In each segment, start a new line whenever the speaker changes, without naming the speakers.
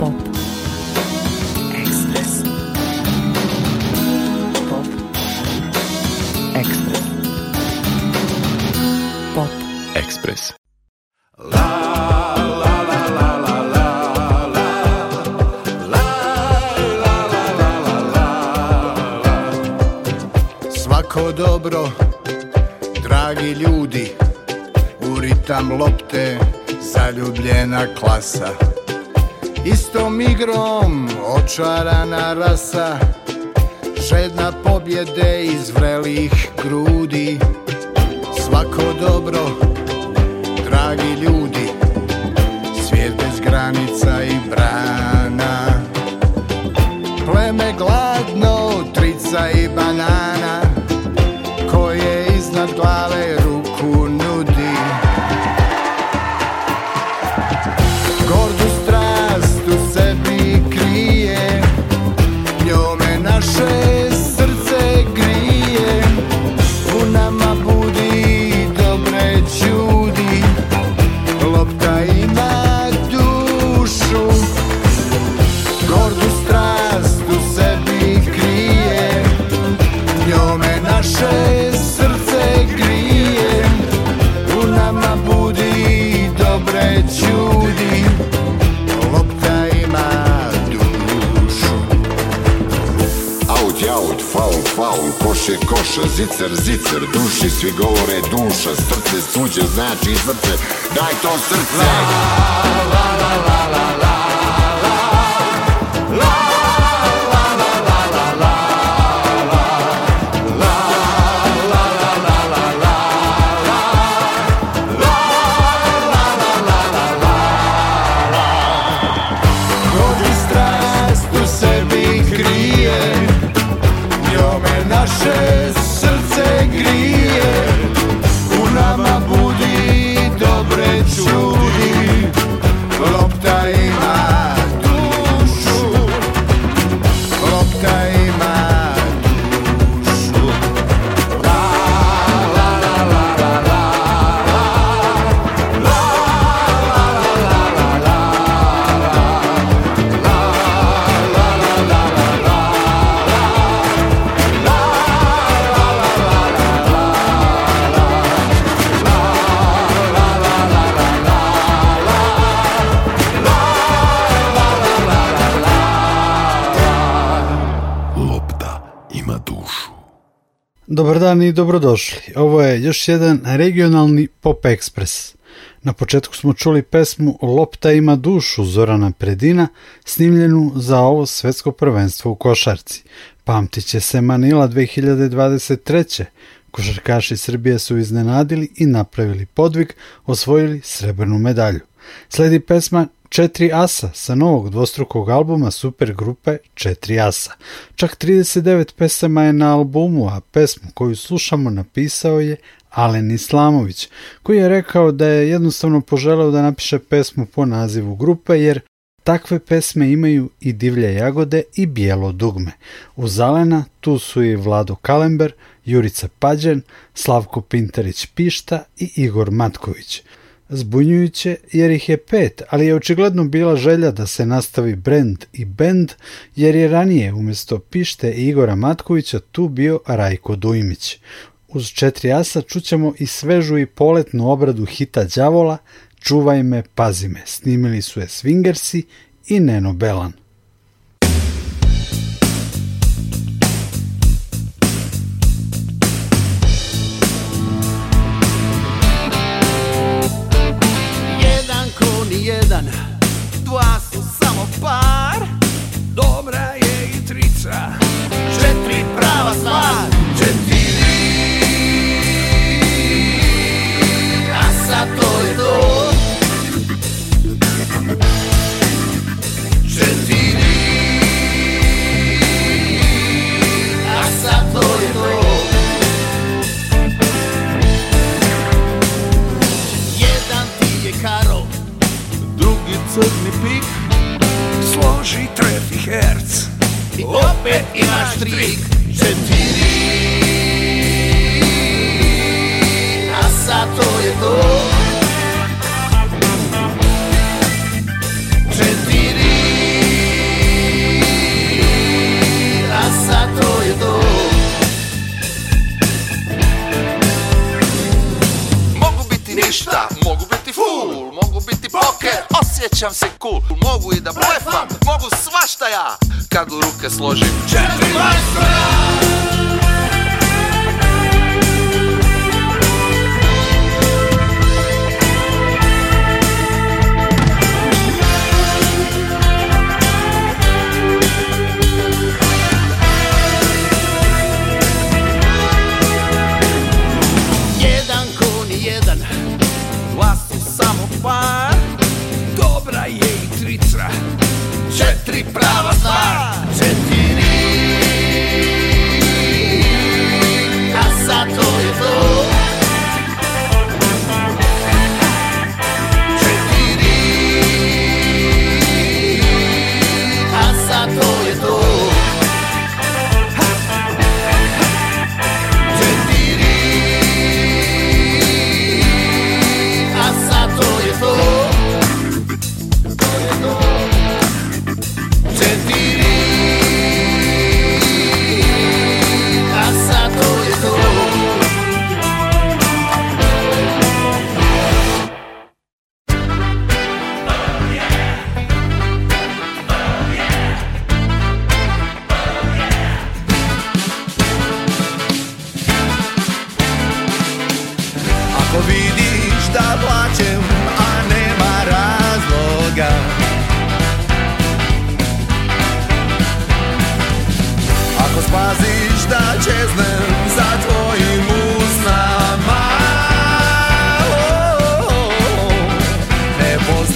Pop. Ekspres. Pop. Ekspres. Pop. Ekspres. La, la, la, la, la. Svako dobro, dragi ljudi, u ritam lopte zaljubljena klasa. Istom igrom očarana rasa Žedna pobjede iz vrelih grudi Svako dobro, dragi ljudi Svijet bez granica i brana Pleme gladno, trica i banana koša, zicer, zicer Duši svi govore duša, srce suđe znači izvrce Daj to srce La, la, la, la dan i dobrodošli. Ovo je još jedan regionalni Pop Express. Na početku smo čuli pesmu Lopta ima dušu Zorana Predina, snimljenu za ovo svetsko prvenstvo u košarci. Pamtiće se Manila 2023. Košarkaši Srbije su iznenadili i napravili podvig, osvojili srebrnu medalju. Sledi pesma Četiri asa sa novog dvostrukog albuma super grupe Četiri asa. Čak 39 pesama je na albumu, a pesmu koju slušamo napisao je Alen Islamović, koji je rekao da je jednostavno poželeo da napiše pesmu po nazivu grupe jer takve pesme imaju i Divlje jagode i Bijelo dugme. U Alena tu su i Vlado Kalember, Jurica Pađen, Slavko Pintarić Pišta i Igor Matković. Zbunjujuće jer ih je pet, ali je očigledno bila želja da se nastavi brend i bend jer je ranije umjesto Pište i Igora Matkovića tu bio Rajko Dujmić. Uz četiri asa čućemo i svežu i poletnu obradu hita Đavola Čuvaj me, pazi me, snimili su je Swingersi i Neno Belan. jedan, dva su samo par Dobra je i trica, četiri prava stvar crni pik Složi trefi herc I opet imaš trik Četiri A sad to je to Četiri A sad to je to Mogu biti ništa, mogu biti full, mogu biti poker osjećam se cool Mogu i da blefam, mogu svašta ja Kad u ruke složim Četiri majstora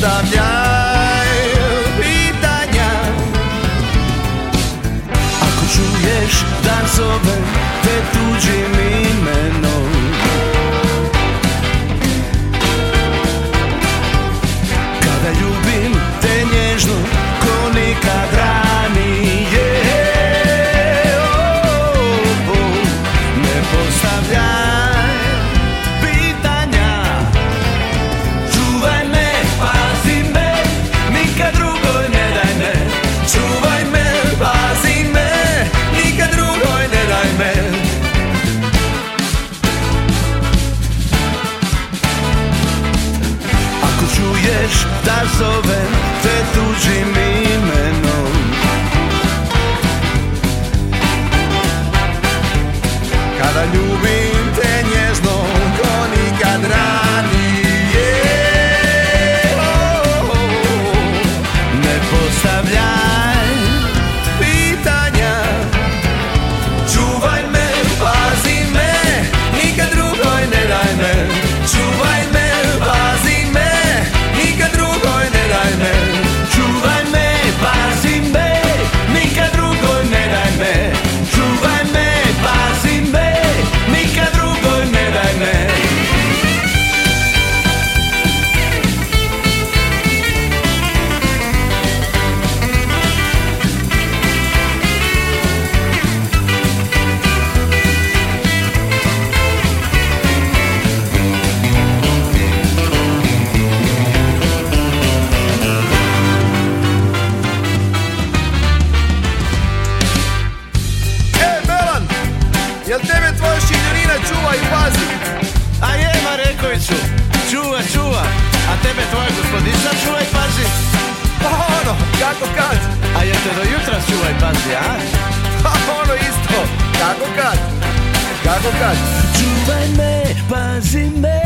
postavljaj pitanja Ako čuješ da zove te tuđim imenom tuđim imenom Kada ljubim a? Ha, ono isto, kako kad? Kako kad? Čuvaj me, pazi me,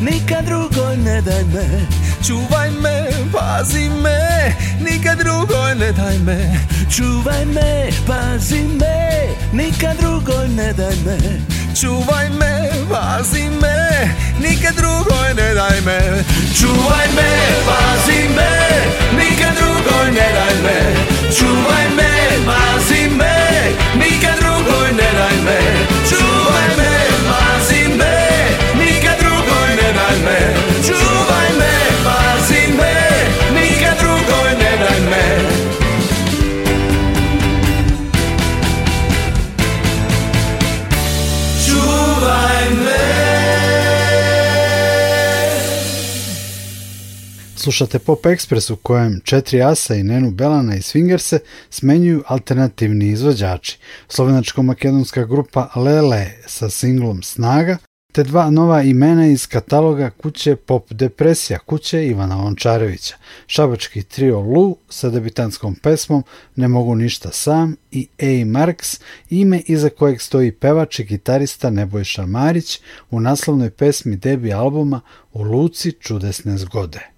nikad drugoj ne daj me Čuvaj me, pazi me, nikad drugoj ne daj me Čuvaj me, pazi me, nikad drugoj ne daj me Čuvaj me, vazi me, nikad drugoj ne daj me Čuvaj me, vazi me, nikad drugoj ne daj me Čuvaj me, vazi me, nikad drugoj ne daj me Čuvaj me, Slušate Pop Express u kojem četiri asa i Nenu Belana i Swingerse smenjuju alternativni izvođači. Slovenačko-makedonska grupa Lele sa singlom Snaga, te dva nova imena iz kataloga kuće Pop Depresija, kuće Ivana Lončarevića, šabački trio Lu sa debitanskom pesmom Ne mogu ništa sam i A. Marks, ime iza kojeg stoji pevač i gitarista Nebojša Marić u naslovnoj pesmi debi albuma U Luci čudesne zgode.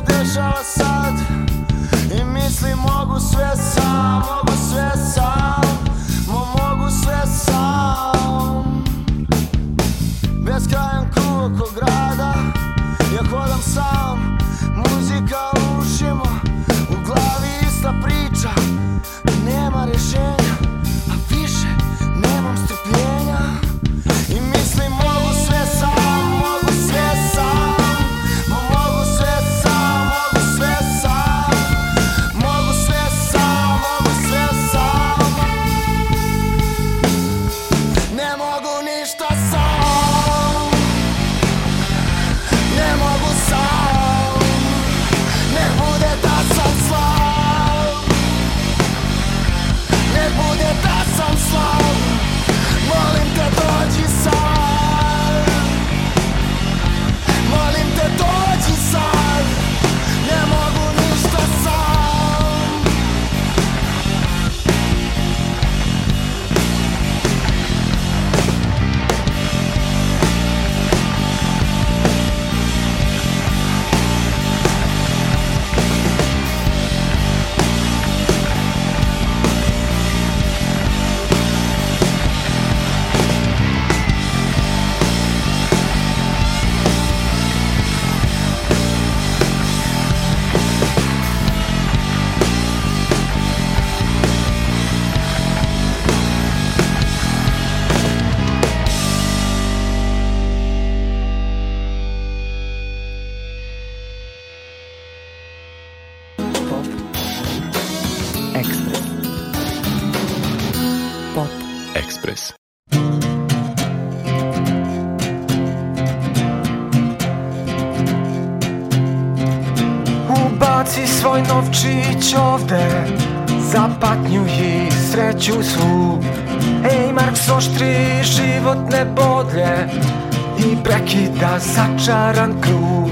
deixa ela sair. baš ovde Za patnju i sreću svu Ej, Marks oštri životne bodlje I prekida začaran krug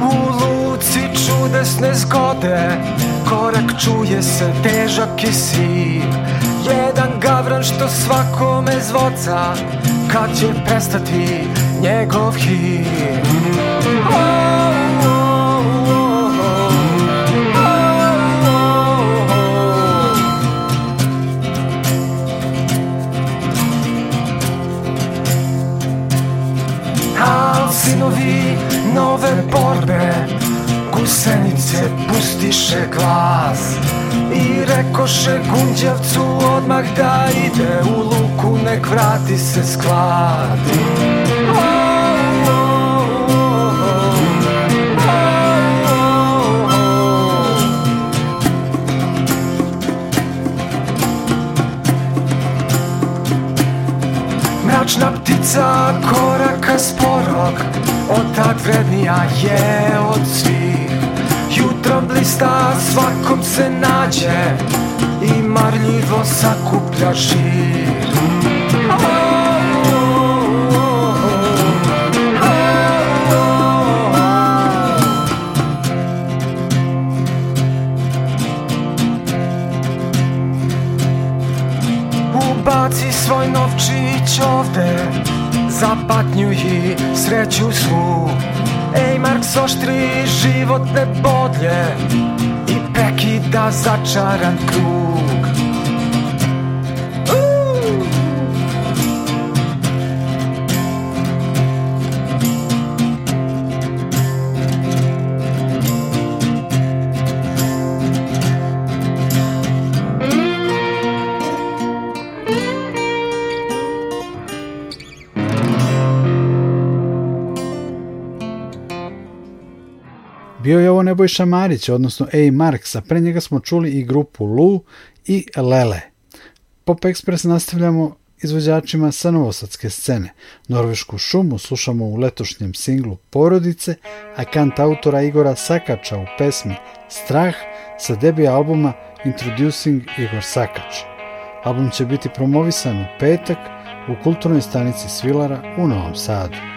U luci čudesne zgode korak čuje se težak i siv Jedan gavran što svakome zvoca Kad će prestati njegov hir oh! senice pustiše glas I rekoše Gunđavcu odmah da ide u luku Nek vrati se sklad Mračna ptica koraka sporog Od tad vrednija je od svih Jutro blista svakom se nađe I marljivo sakuplja žir Ubaci svoj novčić ovde Za i sreću svu Ej, Marks oštri životne bodlje I prekida začaran krug Bio je ovo Nebojša Marić, odnosno A. Marks, a pre njega smo čuli i grupu Lu i Lele. Pop Express nastavljamo izvođačima sa novosadske scene. Norvešku šumu slušamo u letošnjem singlu Porodice, a kant autora Igora Sakača u pesmi Strah sa debija albuma Introducing Igor Sakač. Album će biti promovisan u petak u kulturnoj stanici Svilara u Novom Sadu.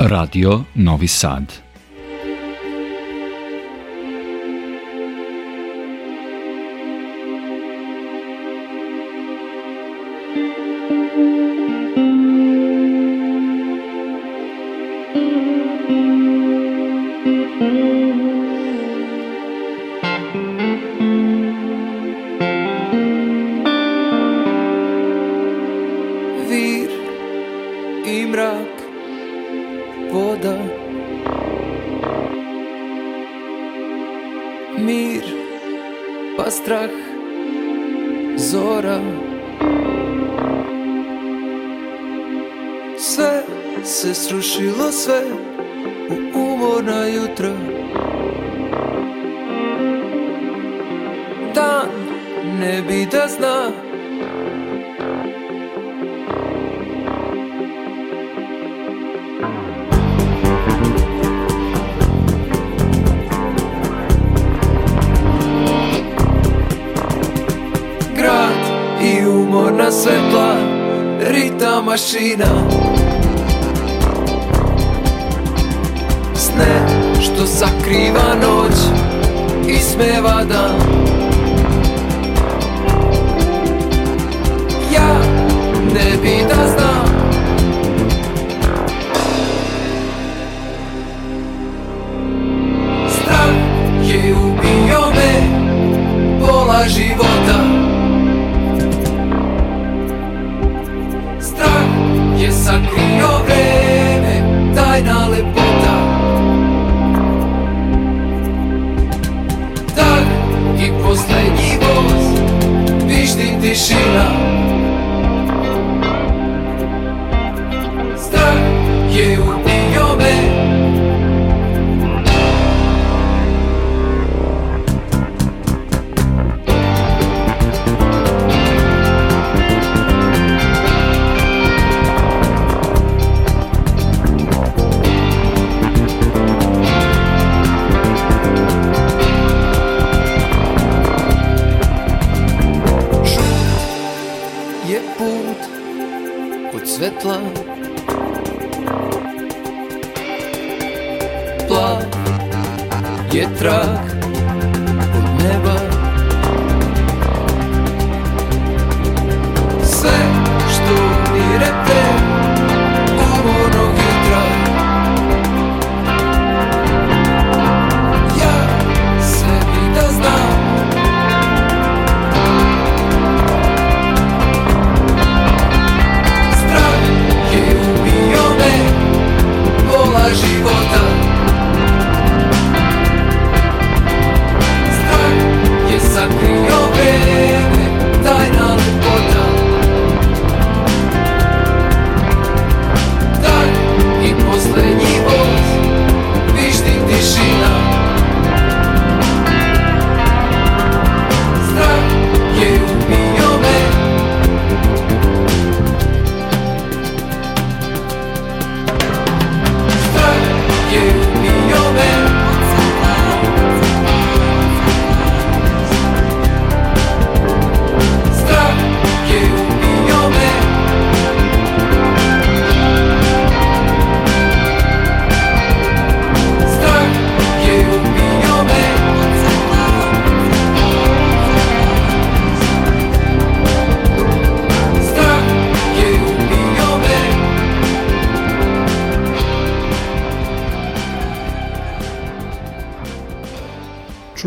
Radio Novi Sad. I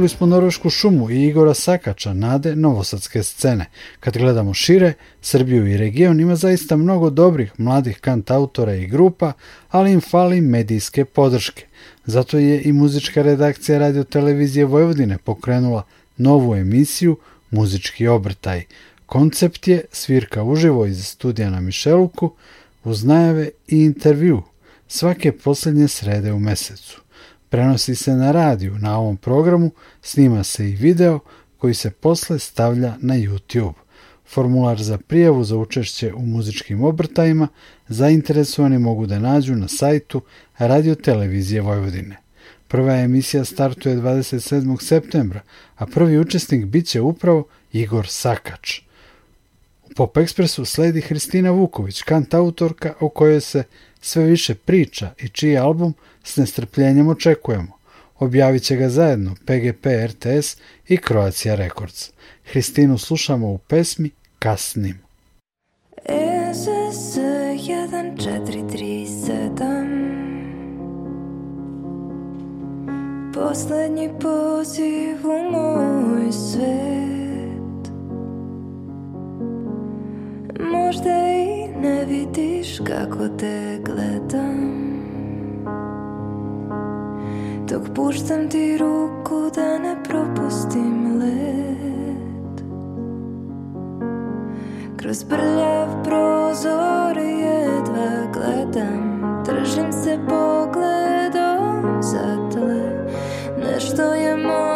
slušali smo Norvešku šumu i Igora Sakača, nade novosadske scene. Kad gledamo šire, Srbiju i region ima zaista mnogo dobrih mladih kantautora i grupa, ali im fali medijske podrške. Zato je i muzička redakcija radio televizije Vojvodine pokrenula novu emisiju Muzički obrtaj. Koncept je svirka uživo iz studija na Mišeluku uz najave i intervju svake poslednje srede u mesecu. Prenosi se na radiju na ovom programu, snima se i video koji se posle stavlja na YouTube. Formular za prijavu za učešće u muzičkim obrtajima zainteresovani mogu da nađu na sajtu Radio Televizije Vojvodine. Prva emisija startuje 27. septembra, a prvi učesnik bit će upravo Igor Sakač. U Pop Expressu sledi Hristina Vuković, kantautorka o kojoj se sve više priča i čiji album s nestrpljenjem očekujemo. Objavit će ga zajedno PGP RTS i Croatia Records. Hristinu slušamo u pesmi Kasnim.
EZS 1437 Poslednji poziv u moj svet Možda i Ne vidiš kako te gledam Dok puštam ti ruku da ne propustim led Kroz prljav prozor jedva gledam Držim se pogledom za tle Nešto je moj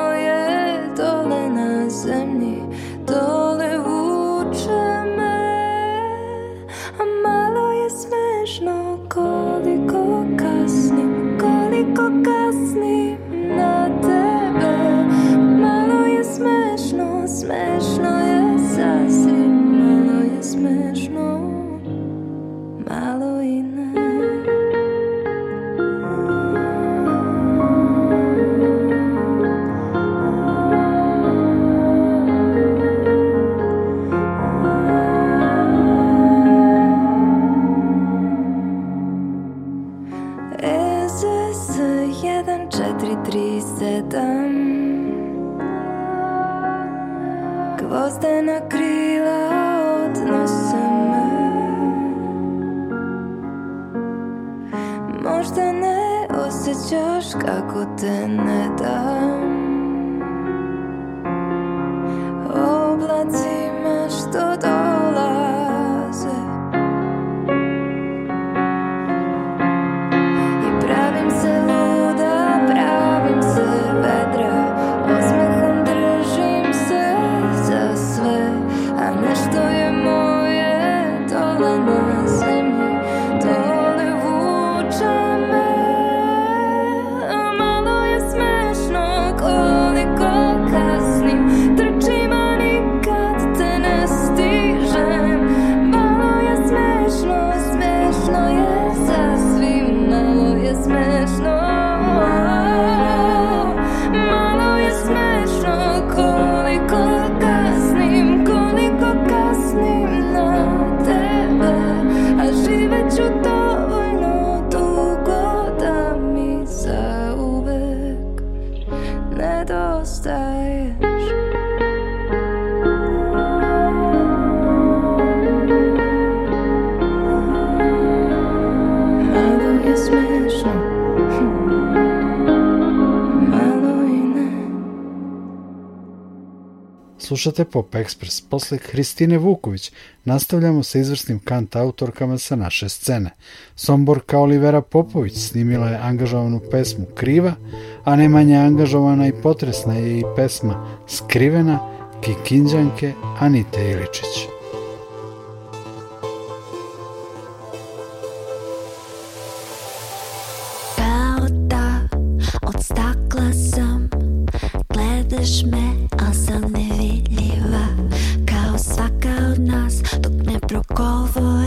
kako te ne da
Slušate Pop Express. Posle Hristine Vuković nastavljamo sa izvrsnim kant autorkama sa naše scene. Somborka Olivera Popović snimila je angažovanu pesmu Kriva, a manje angažovana i potresna je i pesma Skrivena Kikinđanke Anite Iličić.
нас, тут нет другого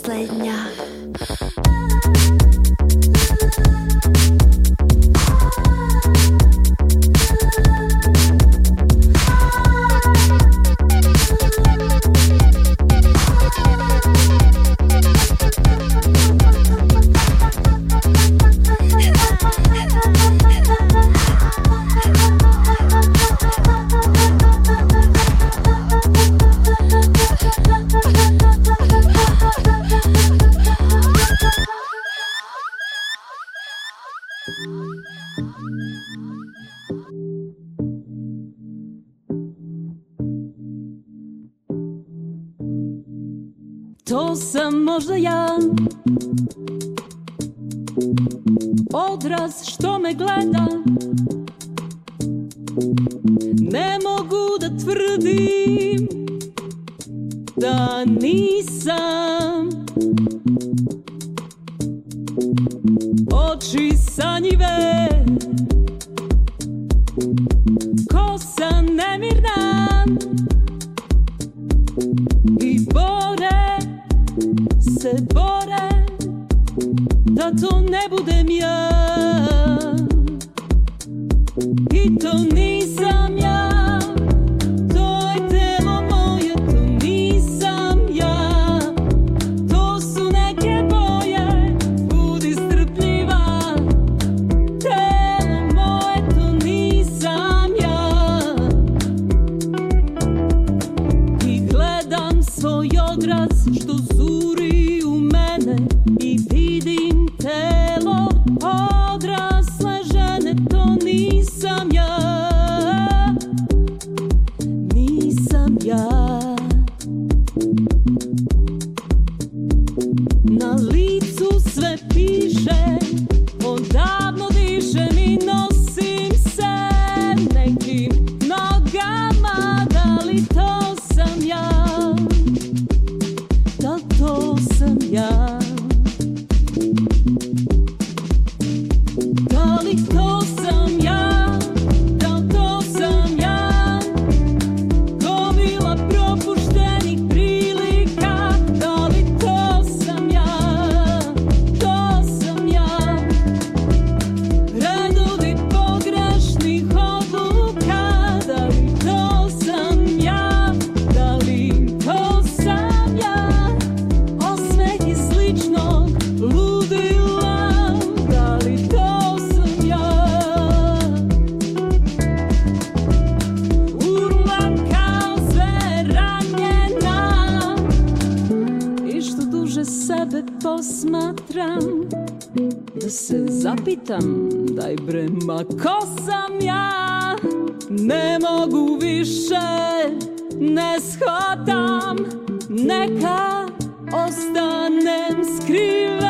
Последняя.
odraz što me gleda Ne mogu da tvrdim da nisam Oči sanjive Kosa nemirna I bore se bore na to nebudem ja I to nisam više ne shvatam Neka ostanem skriven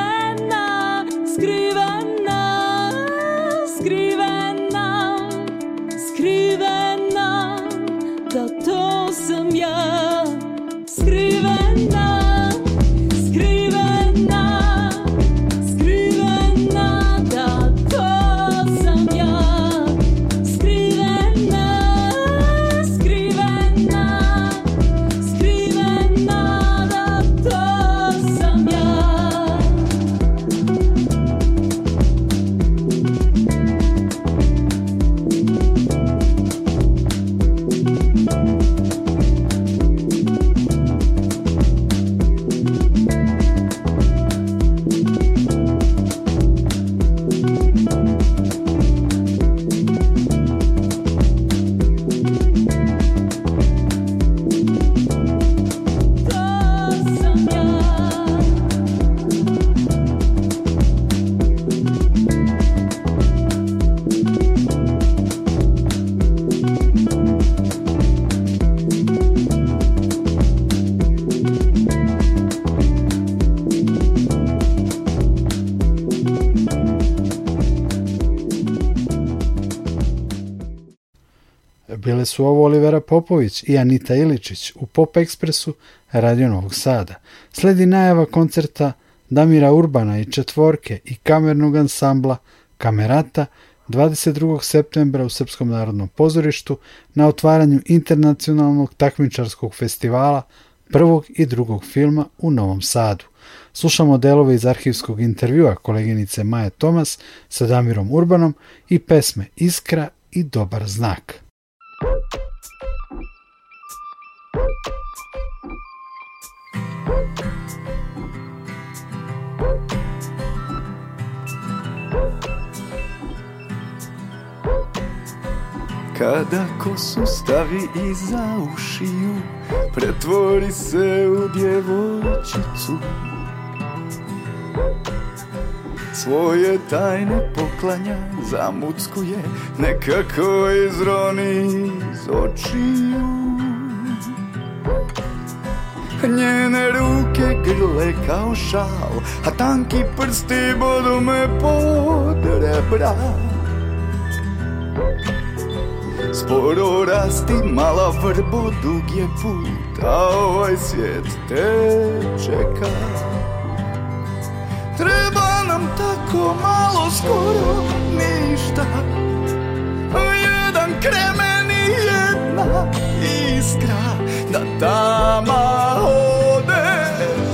su ovo Olivera Popović i Anita Iličić u Pop Ekspresu Radio Novog Sada. Sledi najava koncerta Damira Urbana i Četvorke i kamernog ansambla Kamerata 22. septembra u Srpskom narodnom pozorištu na otvaranju internacionalnog takmičarskog festivala prvog i drugog filma u Novom Sadu. Slušamo delove iz arhivskog intervjua koleginice Maje Tomas sa Damirom Urbanom i pesme Iskra i Dobar znak.
Kada kosu stavi iza ušiju Pretvori se u djevojčicu Svoje tajne poklanja zamuckuje Nekako izroni iz očiju Njene ruke grle kao šal A tanki prsti bodu me pod rebra Sporo rasti mala vrbo, dug je put, a ovaj svijet te čeka. Treba nam tako malo, skoro ništa, jedan kremen i jedna iskra, da tama ode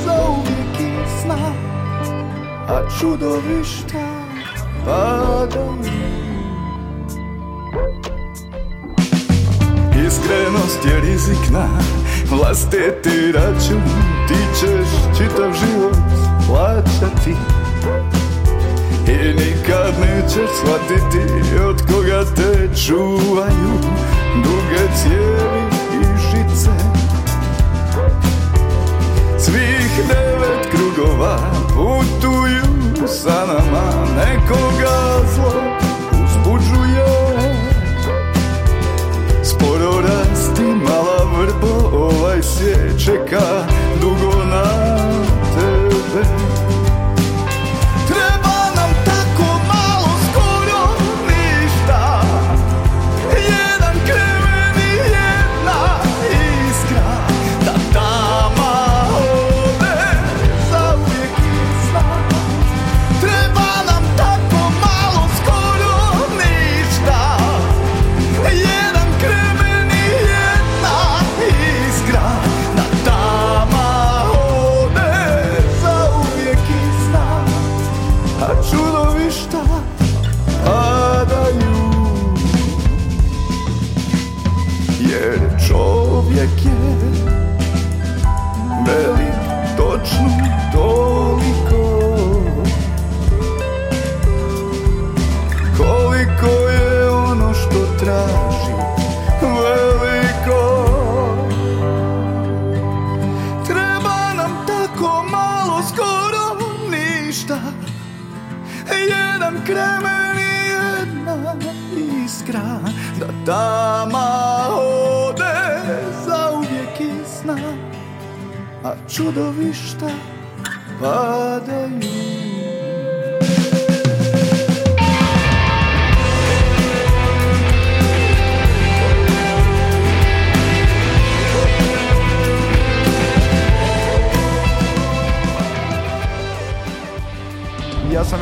za uvijek i sna, a čudovišta padaju. Iskrenost je rizikna Vlastiti račun Ti ćeš čitav život plaćati I nikad nećeš shvatiti Od koga te čuvaju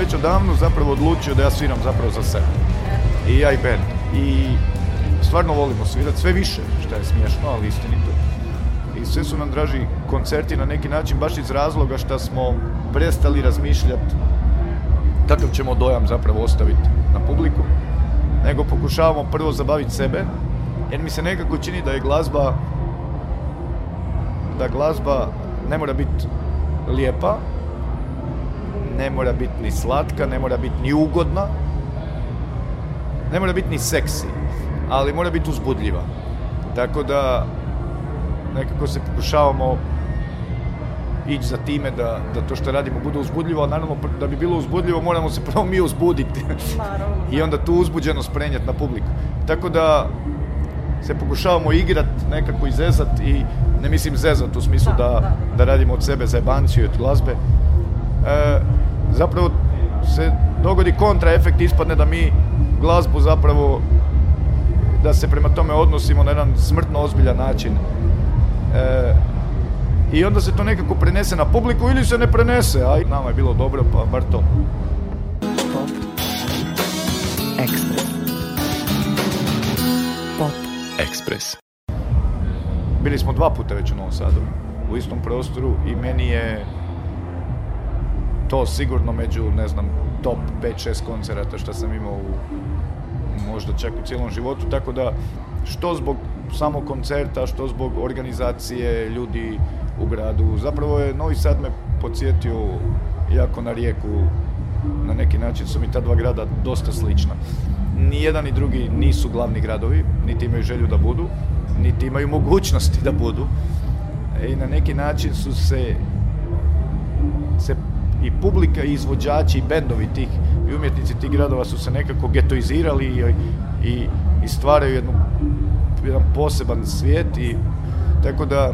već odavno zapravo odlučio da ja sviram zapravo za sebe. I ja i band. I stvarno volimo svirati sve više, što je smiješno, ali istinito. I sve su nam draži koncerti na neki način, baš iz razloga što smo prestali razmišljati kakav ćemo dojam zapravo ostaviti na publiku, nego pokušavamo prvo zabaviti sebe, jer mi se nekako čini da je glazba da glazba ne mora biti lijepa, ne mora biti ni slatka, ne mora biti ni ugodna, ne mora biti ni seksi, ali mora biti uzbudljiva. Tako da nekako se pokušavamo ići za time da, da to što radimo bude uzbudljivo, a naravno da bi bilo uzbudljivo moramo se prvo mi uzbuditi da. i onda tu uzbuđenost prenijeti na publiku. Tako da se pokušavamo igrat, nekako izezat i ne mislim zezat u smislu da, da, da, da. da radimo od sebe zajebanciju i od glazbe. E, zapravo se dogodi kontraefekt, ispadne da mi glazbu zapravo, da se prema tome odnosimo na jedan smrtno ozbiljan način. E, I onda se to nekako prenese na publiku ili se ne prenese, a nama je bilo dobro, pa bar to. Pop. Ekspres. Pop. Ekspres. Bili smo dva puta već u Novom Sadu, u istom prostoru i meni je to sigurno među, ne znam, top 5-6 koncerata što sam imao u, možda čak u cijelom životu, tako da što zbog samo koncerta, što zbog organizacije ljudi u gradu. Zapravo je Novi Sad me podsjetio jako na rijeku, na neki način su mi ta dva grada dosta slična. Ni jedan i drugi nisu glavni gradovi, niti imaju želju da budu, niti imaju mogućnosti da budu. E, I na neki način su se, se i publika i izvođači i bendovi tih i umjetnici tih gradova su se nekako getoizirali i, i, i stvaraju jednu, jedan poseban svijet i tako da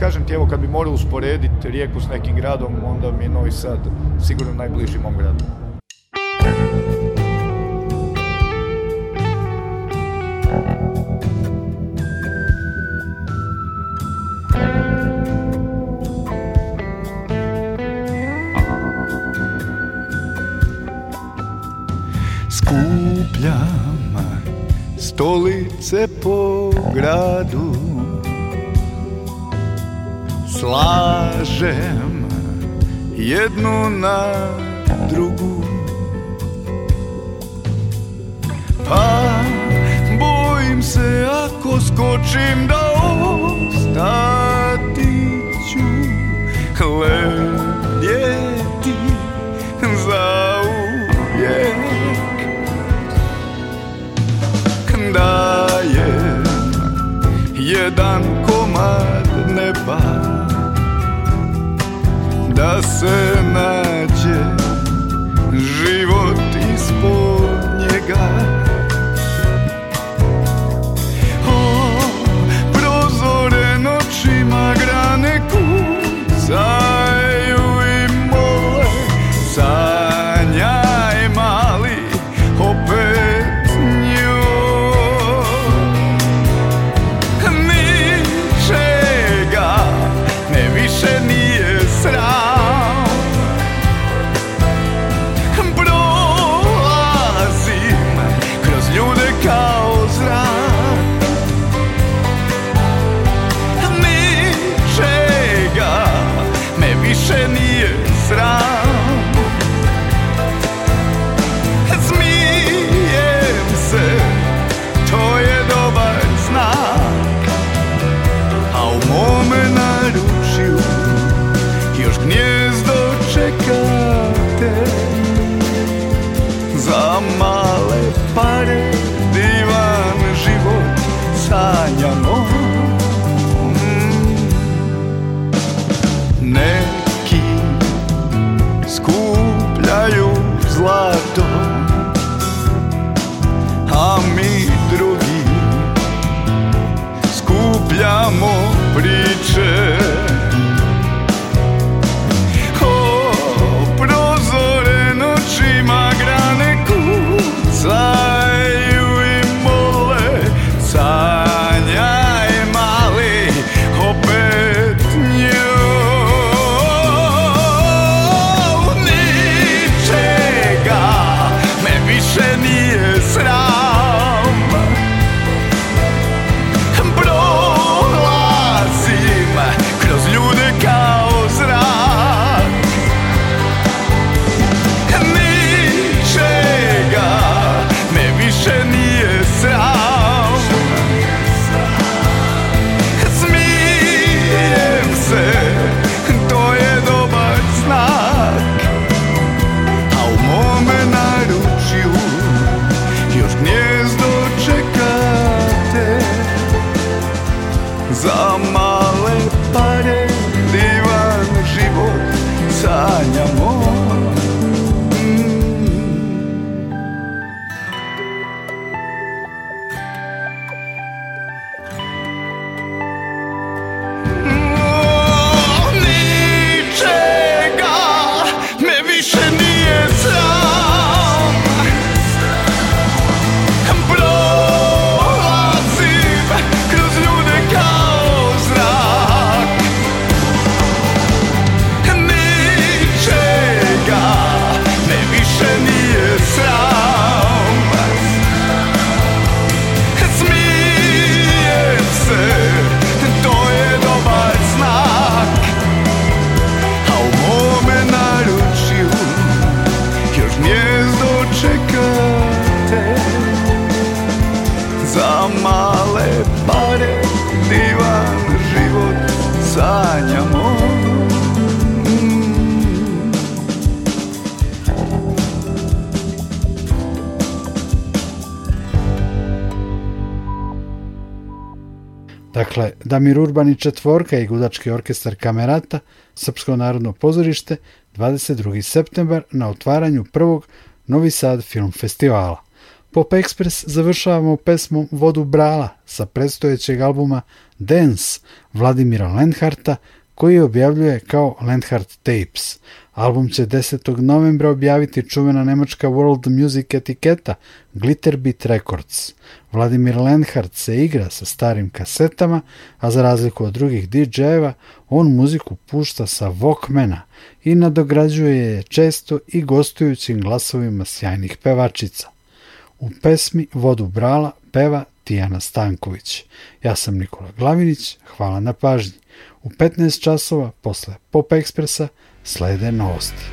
kažem ti evo kad bi morao usporediti rijeku s nekim gradom onda mi je Novi Sad sigurno najbliži mom gradu.
stolice po gradu Slažem jednu na drugu Pa bojim se ako skočim da ostati ću Hleb je dajem jedan komad neba da se na
Dakle, Damir Urbani četvorka i gudački orkestar Kamerata, Srpsko narodno pozorište, 22. septembar na otvaranju prvog Novi Sad Film Festivala. Pop Express završavamo pesmom Vodu Brala sa predstojećeg albuma Dance Vladimira Lenharta, koji objavljuje kao Landhard Tapes. Album će 10. novembra objaviti čuvena nemačka world music etiketa Glitterbeat Records. Vladimir Lenhardt se igra sa starim kasetama, a za razliku od drugih DJ-eva, on muziku pušta sa Walkmana i nadograđuje je često i gostujućim glasovima sjajnih pevačica. U pesmi Vodu brala peva Tijana Stanković. Ja sam Nikola Glavinić, hvala na pažnji. U 15 časova posle Pop Ekspresa slede novosti.